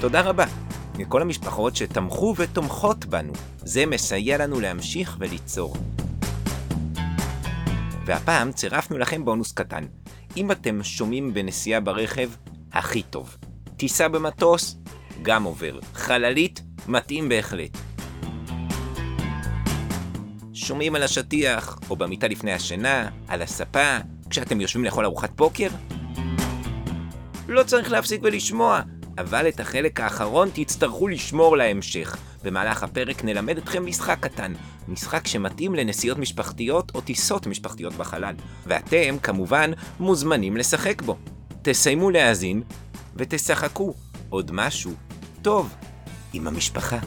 תודה רבה לכל המשפחות שתמכו ותומכות בנו. זה מסייע לנו להמשיך וליצור. והפעם צירפנו לכם בונוס קטן. אם אתם שומעים בנסיעה ברכב, הכי טוב. טיסה במטוס, גם עובר. חללית, מתאים בהחלט. שומעים על השטיח, או במיטה לפני השינה, על הספה, כשאתם יושבים לאכול ארוחת פוקר? לא צריך להפסיק ולשמוע, אבל את החלק האחרון תצטרכו לשמור להמשך. במהלך הפרק נלמד אתכם משחק קטן, משחק שמתאים לנסיעות משפחתיות או טיסות משפחתיות בחלל, ואתם, כמובן, מוזמנים לשחק בו. תסיימו להאזין ותשחקו עוד משהו טוב עם המשפחה.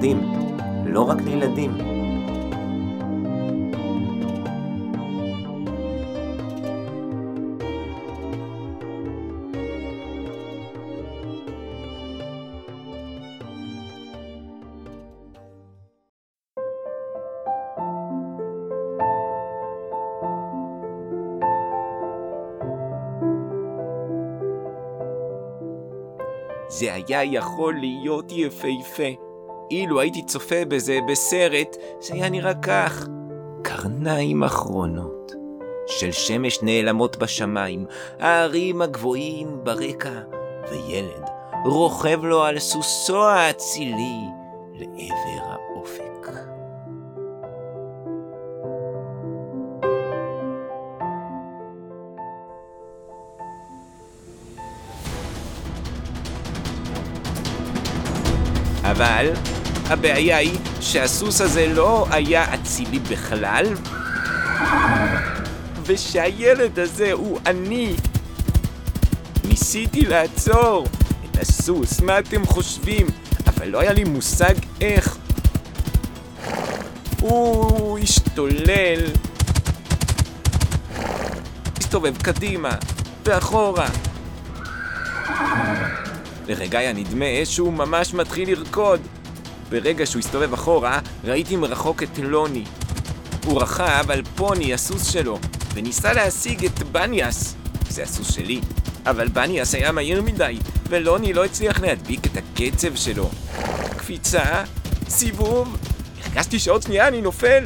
מיוחדים, לא רק לילדים. זה היה יכול להיות יפהפה. אילו הייתי צופה בזה בסרט, זה היה נראה כך. קרניים אחרונות של שמש נעלמות בשמיים, הערים הגבוהים ברקע, וילד רוכב לו על סוסו האצילי לעבר האופק. אבל הבעיה היא שהסוס הזה לא היה אצילי בכלל, ושהילד הזה הוא אני. ניסיתי לעצור את הסוס, מה אתם חושבים? אבל לא היה לי מושג איך. הוא השתולל, הסתובב קדימה ואחורה. לרגע היה נדמה שהוא ממש מתחיל לרקוד. ברגע שהוא הסתובב אחורה, ראיתי מרחוק את לוני. הוא רכב על פוני, הסוס שלו, וניסה להשיג את בניאס. זה הסוס שלי. אבל בניאס היה מהיר מדי, ולוני לא הצליח להדביק את הקצב שלו. קפיצה, סיבוב, הרגשתי שעוד שנייה אני נופל,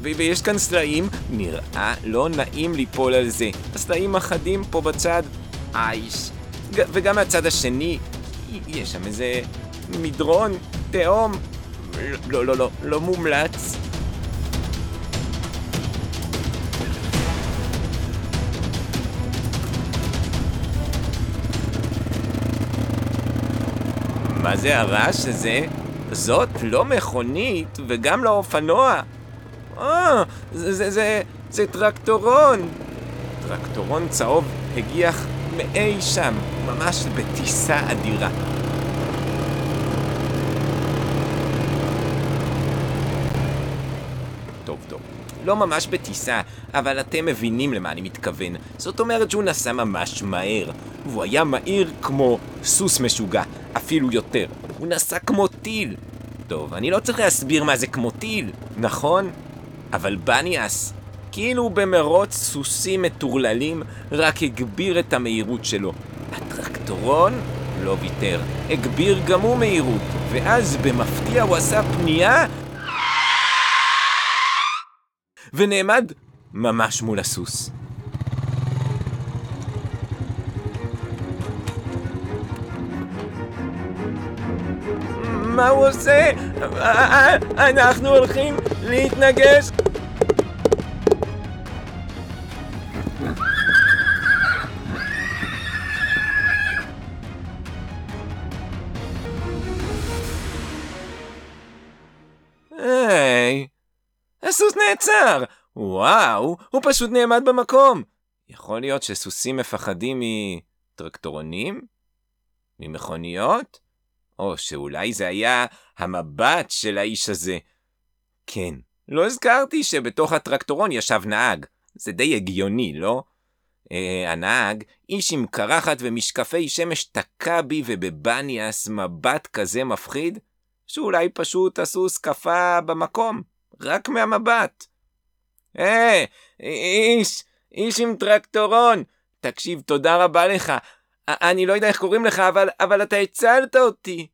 ויש כאן סלעים, נראה לא נעים ליפול על זה. הסלעים החדים פה בצד, אייש. וגם מהצד השני, יש שם איזה מדרון, תהום. לא, לא, לא, לא מומלץ. מה זה הרעש הזה? זאת לא מכונית וגם לא אופנוע. אה, זה, זה, זה, זה טרקטורון. טרקטורון צהוב הגיח מאי שם, ממש בטיסה אדירה. טוב, טוב. לא ממש בטיסה, אבל אתם מבינים למה אני מתכוון. זאת אומרת שהוא נסע ממש מהר, והוא היה מהיר כמו סוס משוגע, אפילו יותר. הוא נסע כמו טיל. טוב, אני לא צריך להסביר מה זה כמו טיל, נכון? אבל בניאס, כאילו במרוץ סוסים מטורללים, רק הגביר את המהירות שלו. הטרקטורון לא ויתר, הגביר גם הוא מהירות, ואז במפתיע הוא עשה פנייה ונעמד ממש מול הסוס. מה הוא עושה? אנחנו הולכים להתנגש נעצר! וואו, הוא פשוט נעמד במקום. יכול להיות שסוסים מפחדים מטרקטורונים? ממכוניות? או שאולי זה היה המבט של האיש הזה. כן, לא הזכרתי שבתוך הטרקטורון ישב נהג. זה די הגיוני, לא? אה, הנהג, איש עם קרחת ומשקפי שמש תקע בי ובבניאס מבט כזה מפחיד, שאולי פשוט הסוס קפא במקום, רק מהמבט. אה, איש, איש עם טרקטורון, תקשיב, תודה רבה לך. אני לא יודע איך קוראים לך, אבל, אבל אתה הצלת אותי.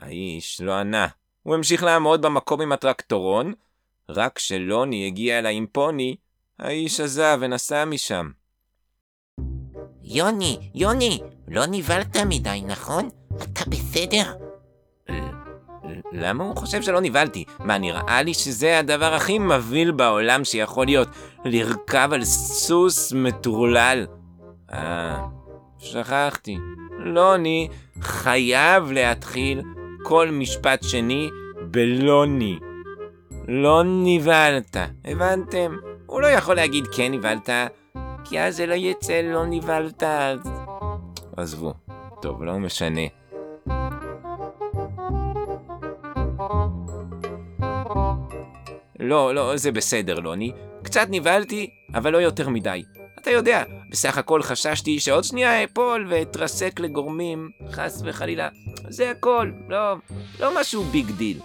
האיש לא ענה. הוא המשיך לעמוד במקום עם הטרקטורון, רק כשלוני הגיע אליי עם פוני, האיש עזב ונסע משם. יוני, יוני, לא נבהלת מדי, נכון? אתה בסדר? למה הוא חושב שלא נבהלתי? מה, נראה לי שזה הדבר הכי מבהיל בעולם שיכול להיות, לרכב על סוס מטורלל. אה, שכחתי. לוני חייב להתחיל כל משפט שני בלוני. לא נבהלת, הבנתם? הוא לא יכול להגיד כן נבהלת, כי אז זה לא יצא לא נבהלת. עזבו. טוב, לא משנה. לא, לא, זה בסדר, לוני. קצת נבהלתי, אבל לא יותר מדי. אתה יודע, בסך הכל חששתי שעוד שנייה אפול ואתרסק לגורמים, חס וחלילה. זה הכל, לא, לא משהו big deal.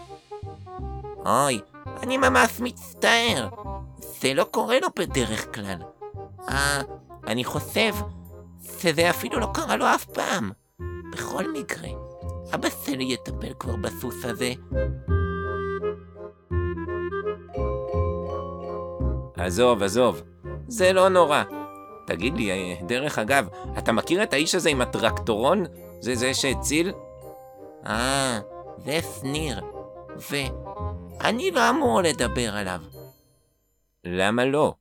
אוי, אני ממש מצטער. זה לא קורה לו בדרך כלל. אה, אני חושב שזה אפילו לא קרה לו אף פעם. בכל מקרה, אבא שלי יטפל כבר בסוס הזה. עזוב, עזוב, זה לא נורא. תגיד לי, אה, דרך אגב, אתה מכיר את האיש הזה עם הטרקטורון? זה זה שהציל? אה, זה שניר. ואני לא אמור לדבר עליו. למה לא?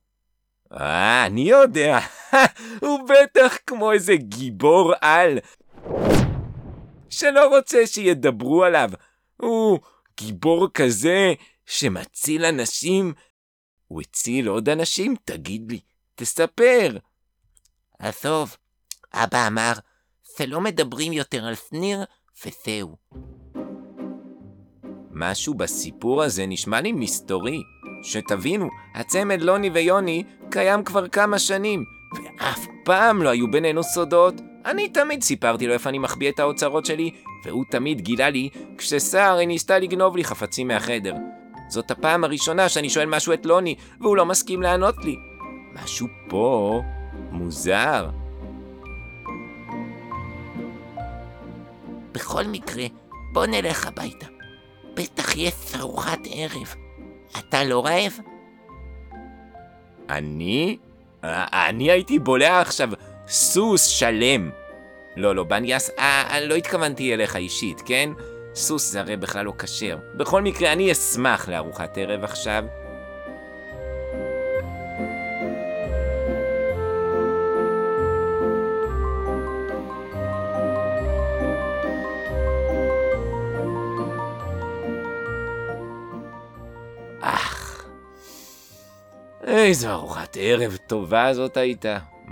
אה, אני יודע. הוא בטח כמו איזה גיבור על. שלא רוצה שידברו עליו. הוא גיבור כזה שמציל אנשים. הוא הציל עוד אנשים? תגיד לי, תספר. עזוב, אבא אמר, שלא מדברים יותר על שניר, וזהו. משהו בסיפור הזה נשמע לי מסתורי. שתבינו, הצמד לוני ויוני קיים כבר כמה שנים, ואף פעם לא היו בינינו סודות. אני תמיד סיפרתי לו איפה אני מחביא את האוצרות שלי, והוא תמיד גילה לי כשסערי ניסתה לגנוב לי חפצים מהחדר. זאת הפעם הראשונה שאני שואל משהו את לוני, והוא לא מסכים לענות לי. משהו פה מוזר. בכל מקרה, בוא נלך הביתה. בטח יש ארוחת ערב. אתה לא רעב? אני? אני הייתי בולע עכשיו סוס שלם. לא, לא, בניאס, אה, לא התכוונתי אליך אישית, כן? סוס זה הרי בכלל לא כשר. בכל מקרה, אני אשמח לארוחת ערב עכשיו. איזו ארוחת ערב טובה זאת הייתה. Mm.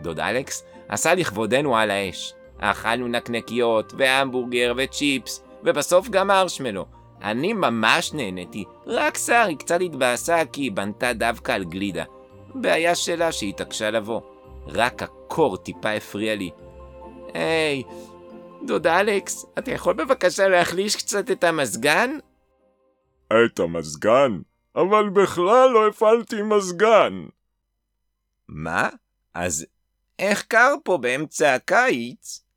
דוד אלכס עשה לכבודנו על האש. אכלנו נקנקיות, והמבורגר, וצ'יפס, ובסוף גם מרשמלו. אני ממש נהניתי, רק שרי קצת התבאסה כי היא בנתה דווקא על גלידה. בעיה שלה שהיא התעקשה לבוא. רק הקור טיפה הפריע לי. היי, דוד אלכס, אתה יכול בבקשה להחליש קצת את המזגן? את המזגן? אבל בכלל לא הפעלתי מזגן. מה? אז איך קר פה באמצע הקיץ?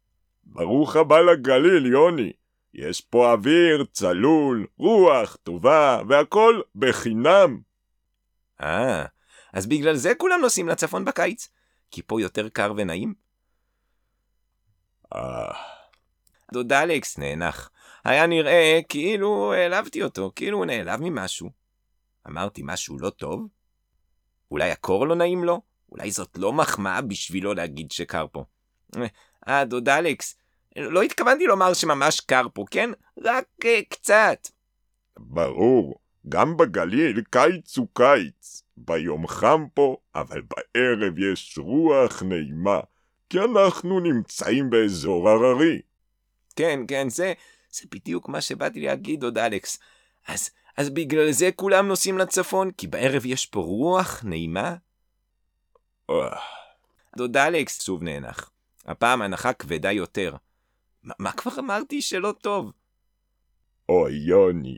ברוך הבא לגליל, יוני. יש פה אוויר, צלול, רוח, טובה, והכל בחינם. אה, אז בגלל זה כולם נוסעים לצפון בקיץ? כי פה יותר קר ונעים? אה... דוד אלכס נאנח. היה נראה כאילו העלבתי אותו, כאילו הוא נעלב ממשהו. אמרתי משהו לא טוב? אולי הקור לא נעים לו? אולי זאת לא מחמאה בשבילו להגיד שקר פה. אה, דוד אלכס, לא התכוונתי לומר שממש קר פה, כן? רק uh, קצת. ברור, גם בגליל קיץ הוא קיץ. ביום חם פה, אבל בערב יש רוח נעימה, כי אנחנו נמצאים באזור הררי. כן, כן, זה, זה בדיוק מה שבאתי להגיד, דוד אלכס. אז אז בגלל זה כולם נוסעים לצפון? כי בערב יש פה רוח נעימה? אה, דוד אלכס שוב נאנח. הפעם הנחה כבדה יותר. מה, מה כבר אמרתי שלא טוב? אוי, יוני,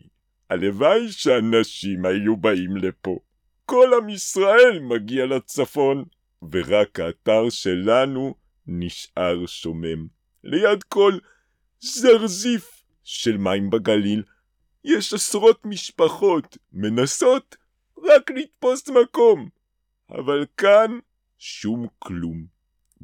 הלוואי שאנשים היו באים לפה. כל עם ישראל מגיע לצפון, ורק האתר שלנו נשאר שומם. ליד כל זרזיף של מים בגליל, יש עשרות משפחות מנסות רק לתפוס מקום. אבל כאן שום כלום.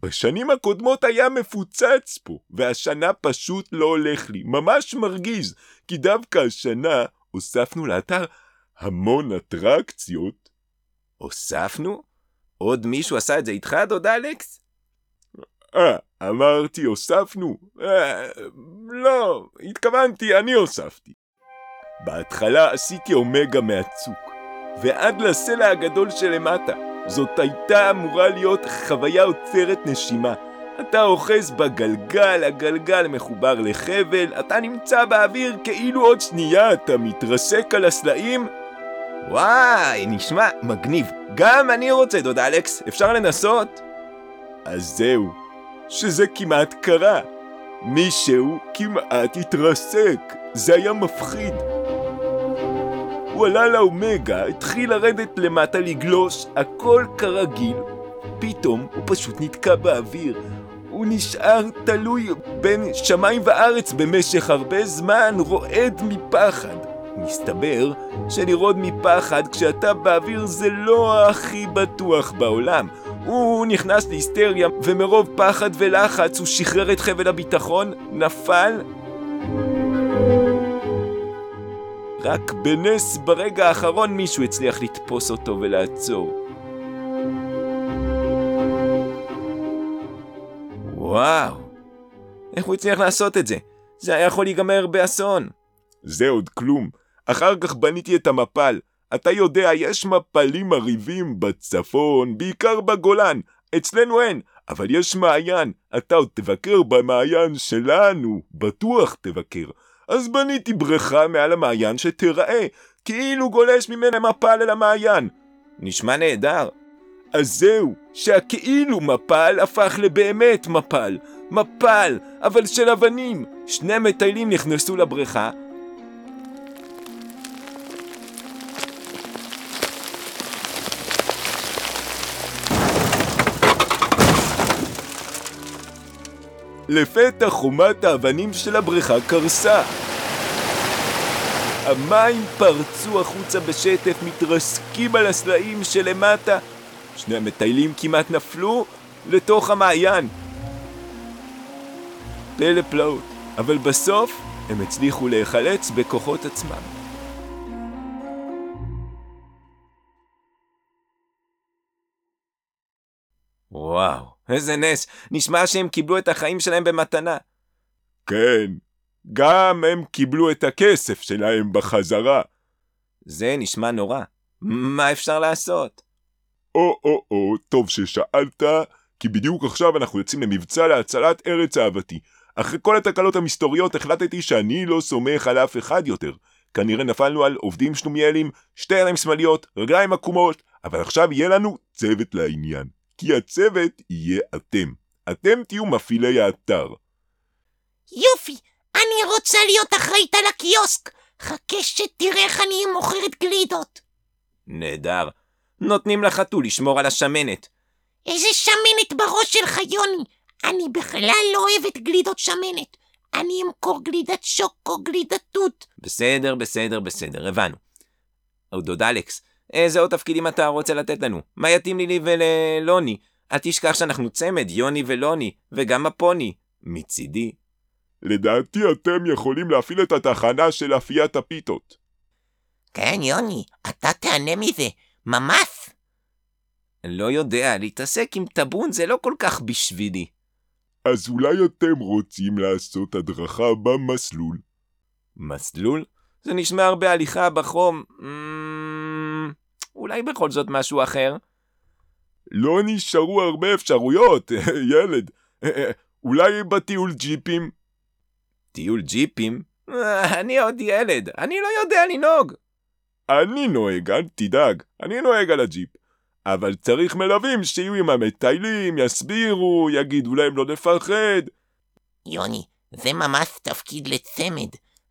בשנים הקודמות היה מפוצץ פה, והשנה פשוט לא הולך לי. ממש מרגיז, כי דווקא השנה הוספנו לאתר המון אטרקציות. הוספנו? עוד מישהו עשה את זה איתך, דוד אלכס? אה, אמרתי הוספנו? אה, לא, התכוונתי, אני הוספתי. בהתחלה עשיתי אומגה מהצוק, ועד לסלע הגדול שלמטה. זאת הייתה אמורה להיות חוויה עוצרת נשימה. אתה אוחז בגלגל, הגלגל מחובר לחבל, אתה נמצא באוויר כאילו עוד שנייה אתה מתרסק על הסלעים. וואי, נשמע מגניב. גם אני רוצה, דוד אלכס, אפשר לנסות? אז זהו, שזה כמעט קרה. מישהו כמעט התרסק, זה היה מפחיד. הוא עלה לאומגה, התחיל לרדת למטה לגלוש, הכל כרגיל. פתאום הוא פשוט נתקע באוויר. הוא נשאר תלוי בין שמיים וארץ במשך הרבה זמן, רועד מפחד. מסתבר שלרעוד מפחד כשאתה באוויר זה לא הכי בטוח בעולם. הוא נכנס להיסטריה, ומרוב פחד ולחץ הוא שחרר את חבל הביטחון, נפל רק בנס ברגע האחרון מישהו הצליח לתפוס אותו ולעצור. וואו, איך הוא הצליח לעשות את זה? זה היה יכול להיגמר באסון. זה עוד כלום. אחר כך בניתי את המפל. אתה יודע, יש מפלים מרהיבים בצפון, בעיקר בגולן. אצלנו אין, אבל יש מעיין. אתה עוד תבקר במעיין שלנו, בטוח תבקר. אז בניתי בריכה מעל המעיין שתיראה, כאילו גולש ממנה מפל אל המעיין. נשמע נהדר. אז זהו, שהכאילו מפל הפך לבאמת מפל. מפל, אבל של אבנים. שני מטיילים נכנסו לבריכה. לפתע חומת האבנים של הבריכה קרסה. המים פרצו החוצה בשטף, מתרסקים על הסלעים שלמטה. שני המטיילים כמעט נפלו לתוך המעיין. פלא פלאות, אבל בסוף הם הצליחו להיחלץ בכוחות עצמם. וואו, איזה נס. נשמע שהם קיבלו את החיים שלהם במתנה. כן, גם הם קיבלו את הכסף שלהם בחזרה. זה נשמע נורא. מה אפשר לעשות? או-או-או, טוב ששאלת, כי בדיוק עכשיו אנחנו יוצאים למבצע להצלת ארץ אהבתי. אחרי כל התקלות המסתוריות החלטתי שאני לא סומך על אף אחד יותר. כנראה נפלנו על עובדים שלומיאלים, שתי ידיים שמאליות, רגליים עקומות, אבל עכשיו יהיה לנו צוות לעניין. כי הצוות יהיה אתם. אתם תהיו מפעילי האתר. יופי, אני רוצה להיות אחראית על הקיוסק. חכה שתראה איך אני מוכרת גלידות. נהדר. נותנים לחתול לשמור על השמנת. איזה שמנת בראש שלך, יוני. אני בכלל לא אוהבת גלידות שמנת. אני אמכור גלידת שוקו, גלידת תות. בסדר, בסדר, בסדר, הבנו. דוד אלכס, איזה עוד תפקידים אתה רוצה לתת לנו? מה יתאים לי וללוני? אל תשכח שאנחנו צמד, יוני ולוני, וגם הפוני. מצידי. לדעתי אתם יכולים להפעיל את התחנה של אפיית הפיתות. כן, יוני, אתה תהנה מזה. ממש. לא יודע, להתעסק עם טאבון זה לא כל כך בשבילי. אז אולי אתם רוצים לעשות הדרכה במסלול. מסלול? זה נשמע הרבה הליכה בחום. Mm, אולי בכל זאת משהו אחר? לא נשארו הרבה אפשרויות, ילד. אולי בטיול ג'יפים? טיול ג'יפים? אני עוד ילד, אני לא יודע לנהוג. אני נוהג, אל תדאג, אני נוהג על הג'יפ. אבל צריך מלווים שיהיו עם המטיילים, יסבירו, יגידו להם לא לפחד. יוני, זה ממש תפקיד לצמד.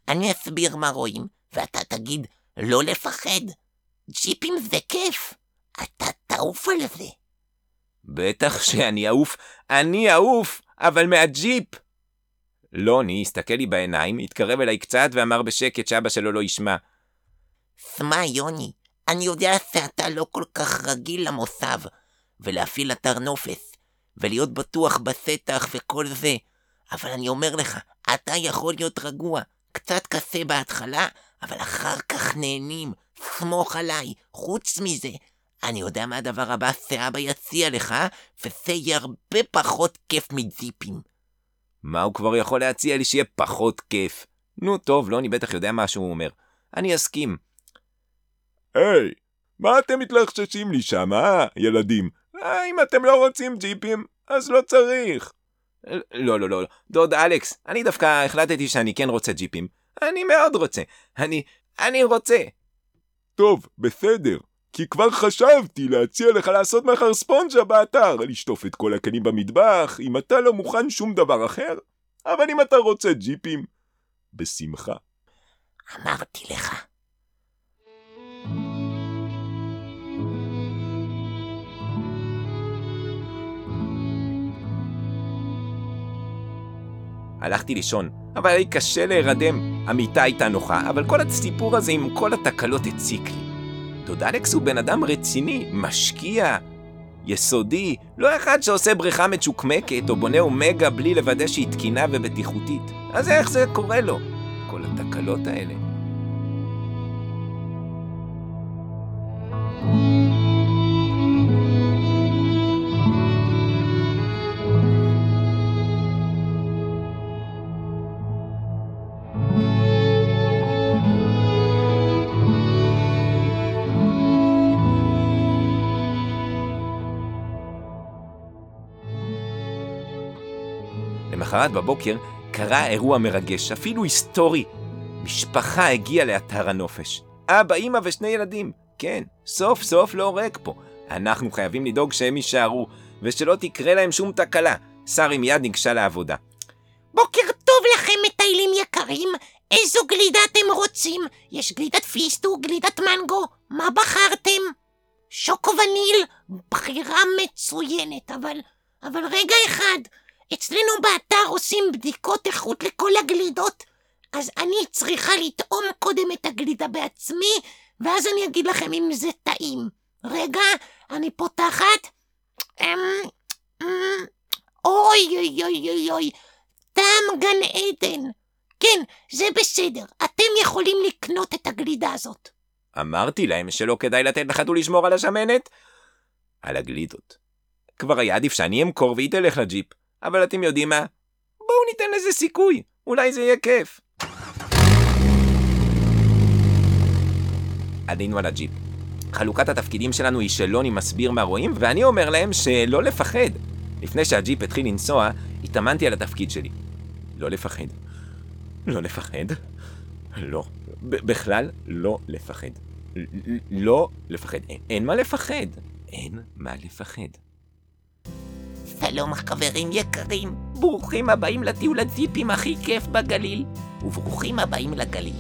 אני אסביר מה רואים, ואתה תגיד לא לפחד. ג'יפים זה כיף. אתה תעוף על זה. בטח שאני אעוף, אני אעוף, אבל מהג'יפ. לוני הסתכל לי בעיניים, התקרב אליי קצת ואמר בשקט שאבא שלו לא ישמע. שמע, יוני, אני יודע שאתה לא כל כך רגיל למוסב, ולהפעיל אתר נופס, ולהיות בטוח בסטח וכל זה, אבל אני אומר לך, אתה יכול להיות רגוע, קצת קשה בהתחלה, אבל אחר כך נהנים, סמוך עליי. חוץ מזה, אני יודע מה הדבר הבא שאבא יציע לך, וזה יהיה הרבה פחות כיף מזיפים. מה הוא כבר יכול להציע לי שיהיה פחות כיף? נו טוב, לוני בטח יודע מה שהוא אומר. אני אסכים. היי, מה אתם מתלחששים לי שם, אה, ילדים? אה, אם אתם לא רוצים ג'יפים, אז לא צריך. לא, לא, לא, דוד אלכס, אני דווקא החלטתי שאני כן רוצה ג'יפים. אני מאוד רוצה. אני, אני רוצה. טוב, בסדר. כי כבר חשבתי להציע לך לעשות מחר ספונג'ה באתר, לשטוף את כל הכלים במטבח, אם אתה לא מוכן שום דבר אחר. אבל אם אתה רוצה ג'יפים, בשמחה. אמרתי לך. הלכתי לישון, אבל היה לי קשה להירדם. המיטה הייתה נוחה, אבל כל הסיפור הזה עם כל התקלות הציק לי. דוד אלכס הוא בן אדם רציני, משקיע, יסודי, לא אחד שעושה בריכה מצ'וקמקת או בונה אומגה בלי לוודא שהיא תקינה ובטיחותית. אז איך זה קורה לו? כל התקלות האלה. למחרת בבוקר קרה אירוע מרגש, אפילו היסטורי. משפחה הגיעה לאתר הנופש. אבא, אמא ושני ילדים. כן, סוף סוף לא ריק פה. אנחנו חייבים לדאוג שהם יישארו, ושלא תקרה להם שום תקלה. שרי מיד ניגשה לעבודה. בוקר טוב לכם, מטיילים יקרים. איזו גלידה אתם רוצים? יש גלידת פיסטו, גלידת מנגו. מה בחרתם? שוקו וניל, בחירה מצוינת, אבל... אבל רגע אחד, אצלנו באתר עושים בדיקות איכות לכל הגלידות, אז אני צריכה לטעום קודם את הגלידה בעצמי, ואז אני אגיד לכם אם זה טעים. רגע, אני פותחת. אמ, אמ, אוי אוי אוי אוי אוי, טעם גן עדן. כן, זה בסדר, אתם יכולים לקנות את הגלידה הזאת. אמרתי להם שלא כדאי לתת לחתול לשמור על השמנת. על הגלידות. כבר היה עדיף שאני אמכור והיא תלך לג'יפ. אבל אתם יודעים מה? בואו ניתן לזה סיכוי, אולי זה יהיה כיף. עלינו על הג'יפ. חלוקת התפקידים שלנו היא שלוני מסביר מה רואים, ואני אומר להם שלא לפחד. לפני שהג'יפ התחיל לנסוע, התאמנתי על התפקיד שלי. לא לפחד. לא לפחד. לא. בכלל לא לפחד. לא לפחד. אין מה לפחד. אין מה לפחד. שלום חברים יקרים, ברוכים הבאים לטיול הזיפים הכי כיף בגליל, וברוכים הבאים לגליל.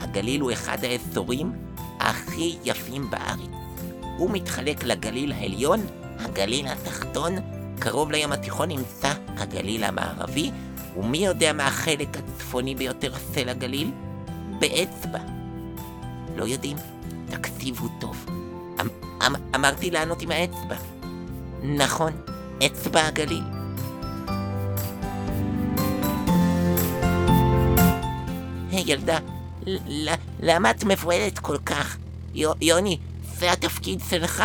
הגליל הוא אחד האזורים הכי יפים בארץ. הוא מתחלק לגליל העליון, הגליל התחתון, קרוב לים התיכון נמצא הגליל המערבי, ומי יודע מה החלק הצפוני ביותר של הגליל? באצבע. לא יודעים? תקשיבו טוב. אמ, אמ, אמרתי לענות עם האצבע. נכון, אצבע הגליל. היי ילדה, למה את מבוהלת כל כך? יוני, זה התפקיד שלך.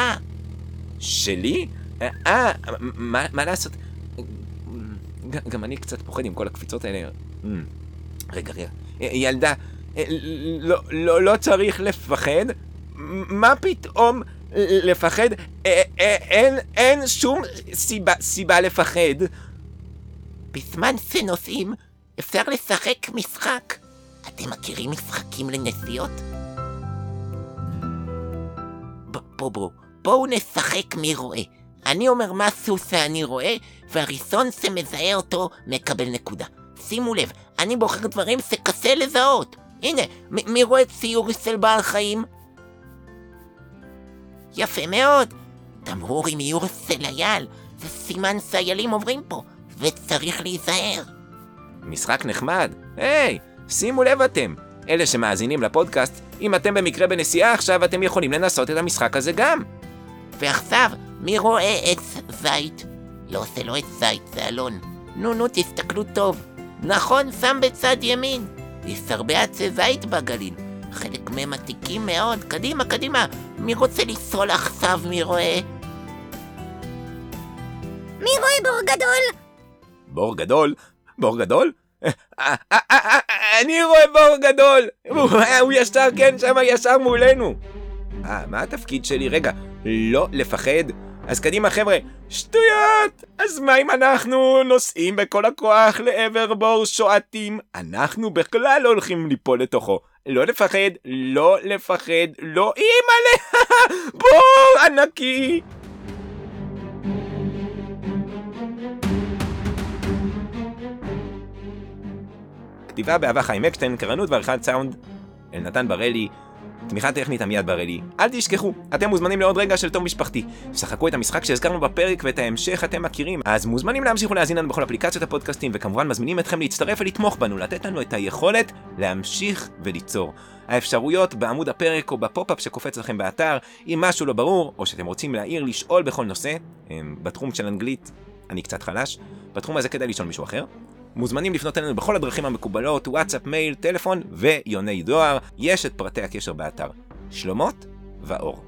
שלי? אה, מה, מה לעשות? גם אני קצת פוחד עם כל הקפיצות האלה. רגע, רגע. ילדה, לא, לא, לא צריך לפחד. מה פתאום לפחד? אין, אין שום סיבה, סיבה לפחד. בזמן שנוסעים, אפשר לשחק משחק. אתם מכירים משחקים לנסיעות? בוא בוא, בואו נשחק מי רואה. אני אומר מה סוס שאני רואה, והראשון שמזהה אותו מקבל נקודה. שימו לב, אני בוחר דברים שקשה לזהות. הנה, מי רואה ציור של בעל חיים? יפה מאוד. תמרור עם איור של אייל, זה סימן שאיילים עוברים פה, וצריך להיזהר. משחק נחמד. היי, שימו לב אתם. אלה שמאזינים לפודקאסט, אם אתם במקרה בנסיעה עכשיו, אתם יכולים לנסות את המשחק הזה גם. ועכשיו, מי רואה עץ זית? לא, זה לא עץ זית, זה אלון. נו, נו, תסתכלו טוב. נכון, שם בצד ימין. יש הרבה עצי זית בגליל. חלק מהם עתיקים מאוד. קדימה, קדימה. מי רוצה לנסוע עכשיו, מי רואה? מי רואה בור גדול? בור גדול? בור גדול? אה, אה, אה, אני רואה בור גדול! הוא- הוא ישר, כן, שם ישר מולנו. אה, מה התפקיד שלי? רגע, לא לפחד. אז קדימה חבר'ה, שטויות! אז מה אם אנחנו נוסעים בכל הכוח לעבר בור שועטים? אנחנו בכלל לא הולכים ליפול לתוכו. לא לפחד, לא לפחד, לא אימא'לה! בור ענקי! כתיבה באהבה חיים אקשטיין, קרנות ועריכת סאונד אלנתן בראלי, תמיכה טכנית עמיעד בראלי. אל תשכחו, אתם מוזמנים לעוד רגע של תום משפחתי. שחקו את המשחק שהזכרנו בפרק ואת ההמשך אתם מכירים. אז מוזמנים להמשיך ולהאזין לנו בכל אפליקציות הפודקאסטים, וכמובן מזמינים אתכם להצטרף ולתמוך בנו, לתת לנו את היכולת להמשיך וליצור. האפשרויות בעמוד הפרק או ב pop-up שקופץ לכם באתר, אם משהו לא ברור, או שאתם רוצים להעיר, לשאול בכל נושא, בתחום של אנגלית אני קצת חלש, בתחום הזה כדאי לשאול מישהו אחר. מוזמנים לפנות אלינו בכל הדרכים המקובלות, וואטסאפ, מייל, טלפון ויוני דואר. יש את פרטי הקשר באתר. שלומות ואור.